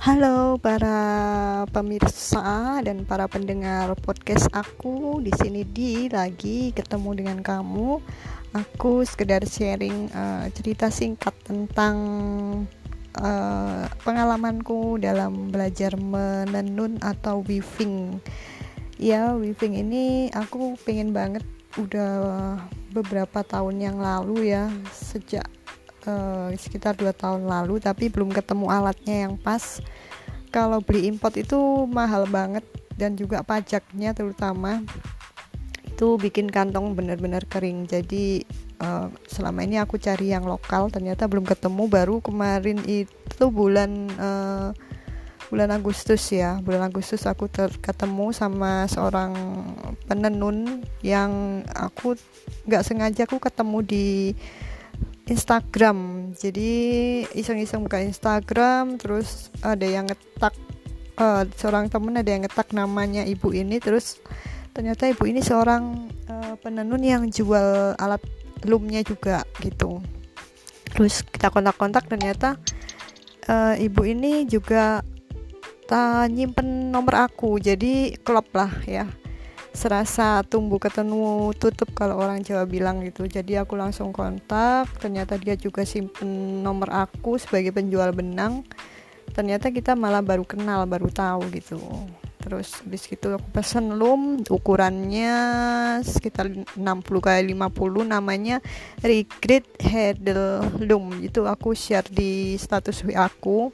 Halo para pemirsa dan para pendengar podcast aku di sini di lagi ketemu dengan kamu. Aku sekedar sharing uh, cerita singkat tentang uh, pengalamanku dalam belajar menenun atau weaving. Ya, weaving ini aku pengen banget udah beberapa tahun yang lalu ya sejak uh, sekitar dua tahun lalu tapi belum ketemu alatnya yang pas. Kalau beli import itu mahal banget dan juga pajaknya terutama itu bikin kantong benar-benar kering. Jadi uh, selama ini aku cari yang lokal ternyata belum ketemu. Baru kemarin itu bulan uh, bulan Agustus ya. Bulan Agustus aku ketemu sama seorang penenun yang aku nggak sengaja aku ketemu di Instagram. Jadi iseng-iseng buka Instagram terus ada yang ngetak uh, seorang temen ada yang ngetak namanya ibu ini terus ternyata ibu ini seorang uh, penenun yang jual alat loomnya juga gitu. Terus kita kontak-kontak ternyata uh, ibu ini juga tak nyimpen nomor aku. Jadi klop lah ya serasa tumbuh ketemu tutup kalau orang Jawa bilang gitu. Jadi aku langsung kontak ternyata dia juga simpen nomor aku sebagai penjual benang. Ternyata kita malah baru kenal baru tahu gitu. Terus habis gitu aku pesen loom ukurannya sekitar 60 kali 50 namanya Regret Heddle Loom itu aku share di status aku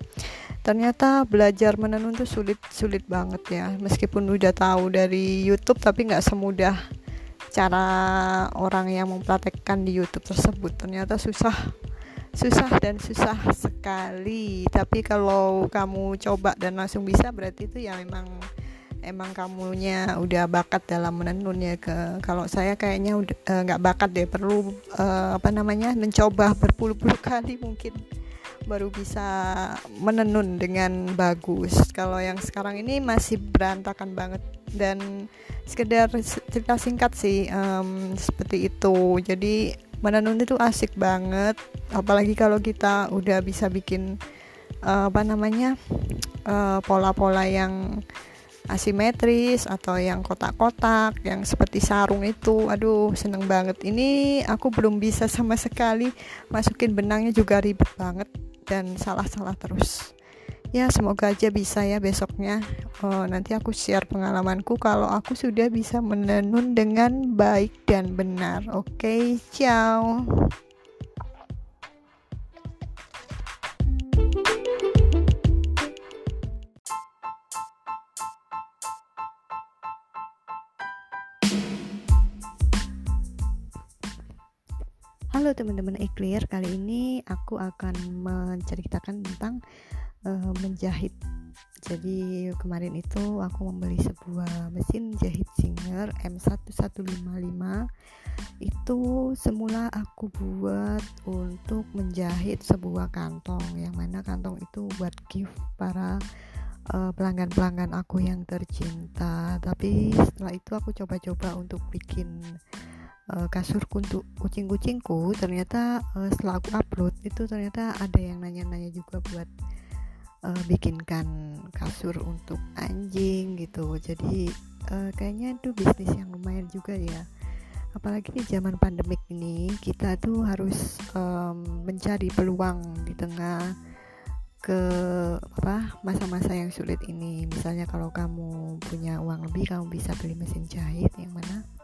ternyata belajar menenun tuh sulit sulit banget ya. Meskipun udah tahu dari YouTube tapi nggak semudah cara orang yang mempraktekkan di YouTube tersebut. Ternyata susah susah dan susah sekali. Tapi kalau kamu coba dan langsung bisa berarti itu ya memang emang kamunya udah bakat dalam menenun ya ke kalau saya kayaknya eh, nggak uh, bakat deh. Perlu uh, apa namanya mencoba berpuluh-puluh kali mungkin baru bisa menenun dengan bagus. Kalau yang sekarang ini masih berantakan banget. Dan sekedar cerita singkat sih um, seperti itu. Jadi menenun itu asik banget. Apalagi kalau kita udah bisa bikin uh, apa namanya eh, pola-pola uh, yang asimetris atau yang kotak-kotak yang seperti sarung itu. Aduh seneng banget. Ini aku belum bisa sama sekali masukin benangnya juga ribet banget dan salah-salah terus. Ya semoga aja bisa ya besoknya. Oh, nanti aku share pengalamanku kalau aku sudah bisa menenun dengan baik dan benar. Oke okay, ciao Halo teman-teman Eclair, kali ini aku akan menceritakan tentang uh, menjahit. Jadi kemarin itu aku membeli sebuah mesin jahit Singer M1155. Itu semula aku buat untuk menjahit sebuah kantong yang mana kantong itu buat gift para pelanggan pelanggan-pelanggan aku yang tercinta. Tapi setelah itu aku coba-coba untuk bikin uh, kasurku untuk kucing-kucingku ternyata uh, setelah aku upload itu ternyata ada yang nanya-nanya juga buat uh, bikinkan kasur untuk anjing gitu. Jadi uh, kayaknya itu bisnis yang lumayan juga ya. Apalagi di zaman pandemik ini kita tuh harus um, mencari peluang di tengah ke apa masa-masa yang sulit ini. Misalnya kalau kamu punya uang lebih kamu bisa beli mesin jahit yang mana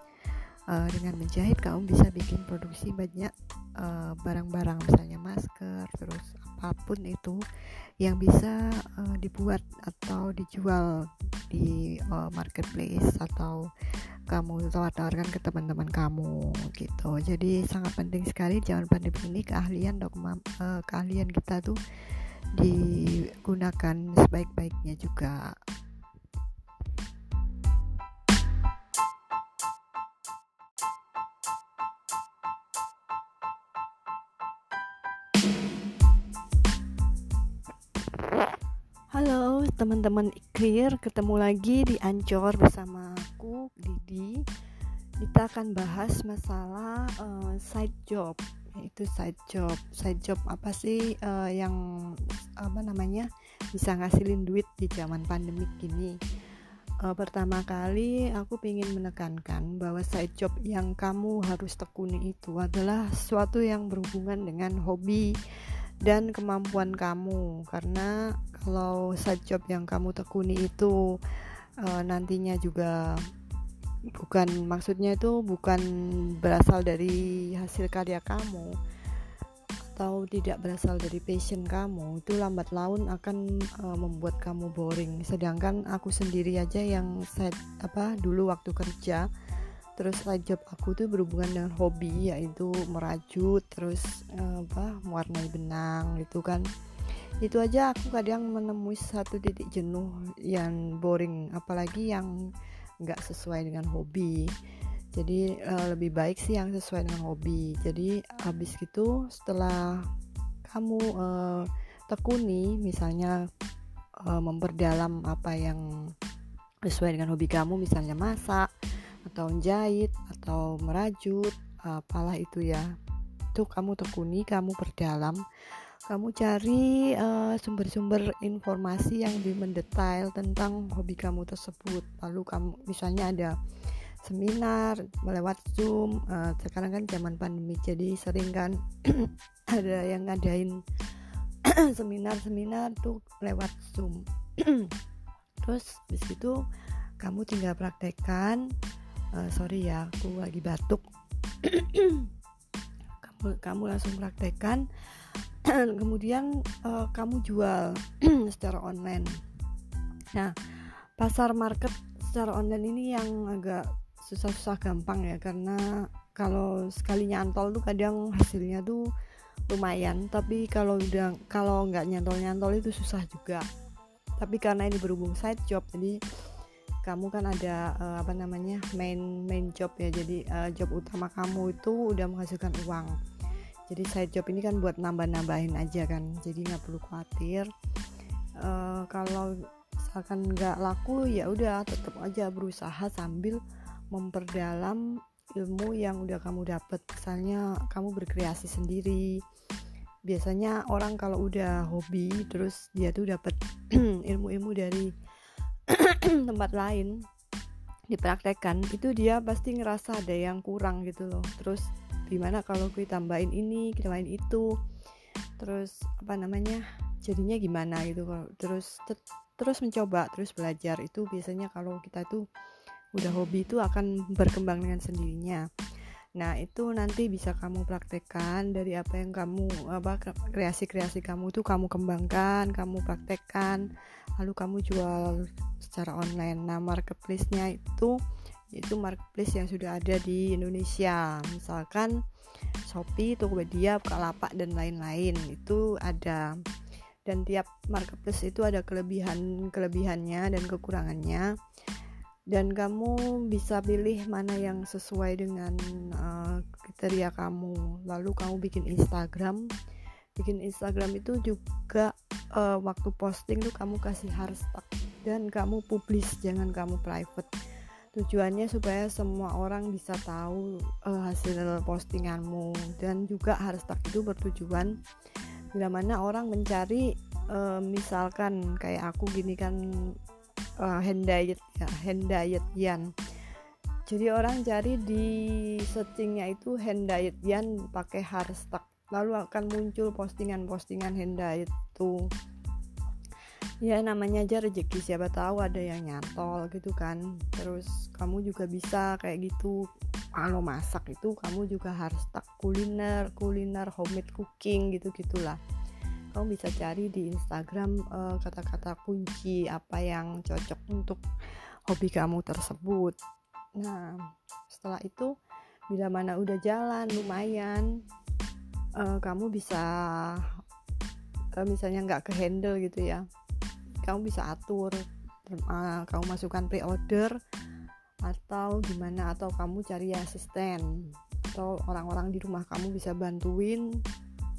uh, dengan menjahit kamu bisa bikin produksi banyak eh, barang-barang uh, misalnya masker terus apa pun itu yang bisa uh, dibuat atau dijual di uh, marketplace atau kamu tawarkan ke teman-teman kamu gitu. Jadi sangat penting sekali jangan pandemi ini keahlian dokumen uh, keahlian kita tuh digunakan sebaik-baiknya juga Teman-teman Clear, ketemu lagi di Ancor bersama aku Didi. Kita akan bahas masalah uh, side job, yaitu side job. Side job apa sih uh, yang apa namanya bisa ngasilin duit di zaman pandemik gini uh, pertama kali aku ingin menekankan bahwa side job yang kamu harus tekuni itu adalah sesuatu yang berhubungan dengan hobi dan kemampuan kamu. Karena kalau side job yang kamu tekuni itu uh, nantinya juga bukan maksudnya itu bukan berasal dari hasil karya kamu atau tidak berasal dari passion kamu itu lambat laun akan uh, membuat kamu boring. Sedangkan aku sendiri aja yang set apa dulu waktu kerja terus side job aku tuh berhubungan dengan hobi yaitu merajut terus uh, apa mewarnai benang gitu kan. Itu aja aku kadang menemui satu titik jenuh yang boring apalagi yang nggak sesuai dengan hobi. Jadi uh, lebih baik sih yang sesuai dengan hobi. Jadi habis gitu setelah kamu uh, tekuni misalnya uh, memperdalam apa yang sesuai dengan hobi kamu misalnya masak atau jahit atau merajut apalah itu ya. Itu kamu tekuni kamu perdalam kamu cari sumber-sumber uh, informasi yang lebih mendetail tentang hobi kamu tersebut. Lalu kamu misalnya ada seminar melewat zoom uh, sekarang kan zaman pandemi jadi sering kan ada yang ngadain seminar-seminar tuh lewat zoom. Terus di situ kamu tinggal praktekkan uh, sorry ya aku lagi batuk. Kamu kamu langsung praktekkan kemudian uh, kamu jual secara online. Nah pasar market secara online ini yang agak susah-susah gampang ya karena kalau sekali nyantol tuh kadang hasilnya tuh lumayan. Tapi kalau udah kalau nggak nyantol-nyantol itu susah juga. Tapi karena ini berhubung side job jadi kamu kan ada uh, apa namanya main main job ya. Jadi uh, job utama kamu itu udah menghasilkan uang. Jadi side job ini kan buat nambah-nambahin aja kan. Jadi nggak perlu khawatir. Uh, kalau misalkan nggak laku ya udah tetap aja berusaha sambil memperdalam ilmu yang udah kamu dapat misalnya kamu berkreasi sendiri. Biasanya orang kalau udah hobi terus dia tuh dapat ilmu-ilmu dari tempat lain dipraktekkan itu dia pasti ngerasa ada yang kurang gitu loh. Terus gimana kalau kita tambahin ini kita main itu? Terus apa namanya jadinya gimana gitu terus terus mencoba terus belajar. Itu biasanya kalau kita tuh udah hobi itu akan berkembang dengan sendirinya nah itu nanti bisa kamu praktekkan dari apa yang kamu apa kreasi-kreasi kamu itu kamu kembangkan kamu praktekkan. Lalu kamu jual secara online. Nah marketplace-nya itu itu marketplace yang sudah ada di Indonesia. Misalkan Shopee, Tokopedia, Bukalapak dan lain-lain. Itu ada. Dan tiap marketplace itu ada kelebihan kelebihannya dan kekurangannya dan kamu bisa pilih mana yang sesuai dengan uh, kriteria kamu. Lalu kamu bikin Instagram. Bikin Instagram itu juga uh, waktu posting tuh kamu kasih hashtag. Dan kamu publish jangan kamu private. Tujuannya supaya semua orang bisa tahu uh, hasil postinganmu. Dan juga hashtag itu bertujuan bila mana orang mencari uh, misalkan kayak aku gini kan uh, hand diet ya hand diet yan. Jadi orang cari di searchingnya itu hand diet yan pakai hashtag lalu akan muncul postingan-postingan hand diet tuh ya namanya aja rezeki. Siapa tahu ada yang nyantol gitu kan. Terus kamu juga bisa kayak gitu. Kalau masak itu kamu juga harus tak kuliner kuliner homemade cooking gitu gitulah kamu bisa cari di Instagram eh, kata-kata uh, kunci apa yang cocok untuk hobi kamu tersebut. Nah, setelah itu bila mana udah jalan lumayan, uh, kamu bisa uh, misalnya nggak ke handle gitu ya, kamu bisa atur, uh, kamu masukkan pre-order atau gimana atau kamu cari asisten atau orang-orang di rumah kamu bisa bantuin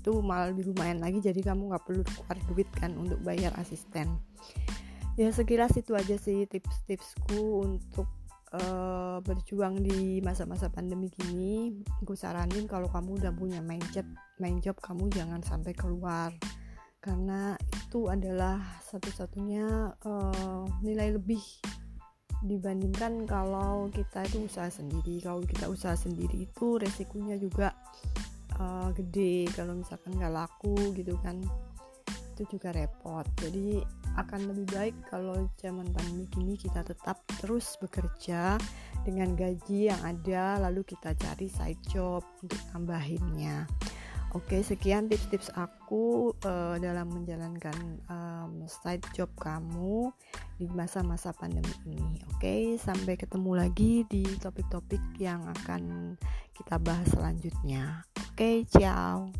itu malah lebih lumayan lagi jadi kamu nggak perlu keluar duit kan untuk bayar asisten. Ya sekilas itu aja sih tips-tipsku untuk uh, berjuang di masa-masa pandemi gini. Gue saranin kalau kamu udah punya main job main job kamu jangan sampai keluar. Karena itu adalah satu-satunya uh, nilai lebih dibandingkan kalau kita itu usaha sendiri. Kalau kita usaha sendiri itu resikonya juga uh, gede kalau misalkan nggak laku gitu kan itu juga repot. Jadi akan lebih baik kalau zaman pandemi ini kita tetap terus bekerja dengan gaji yang ada lalu kita cari side job untuk tambahinnya. Oke, sekian tips-tips aku uh, dalam menjalankan um, side job kamu di masa-masa pandemi ini. Oke, sampai ketemu lagi di topik-topik yang akan kita bahas selanjutnya. Oke, ciao.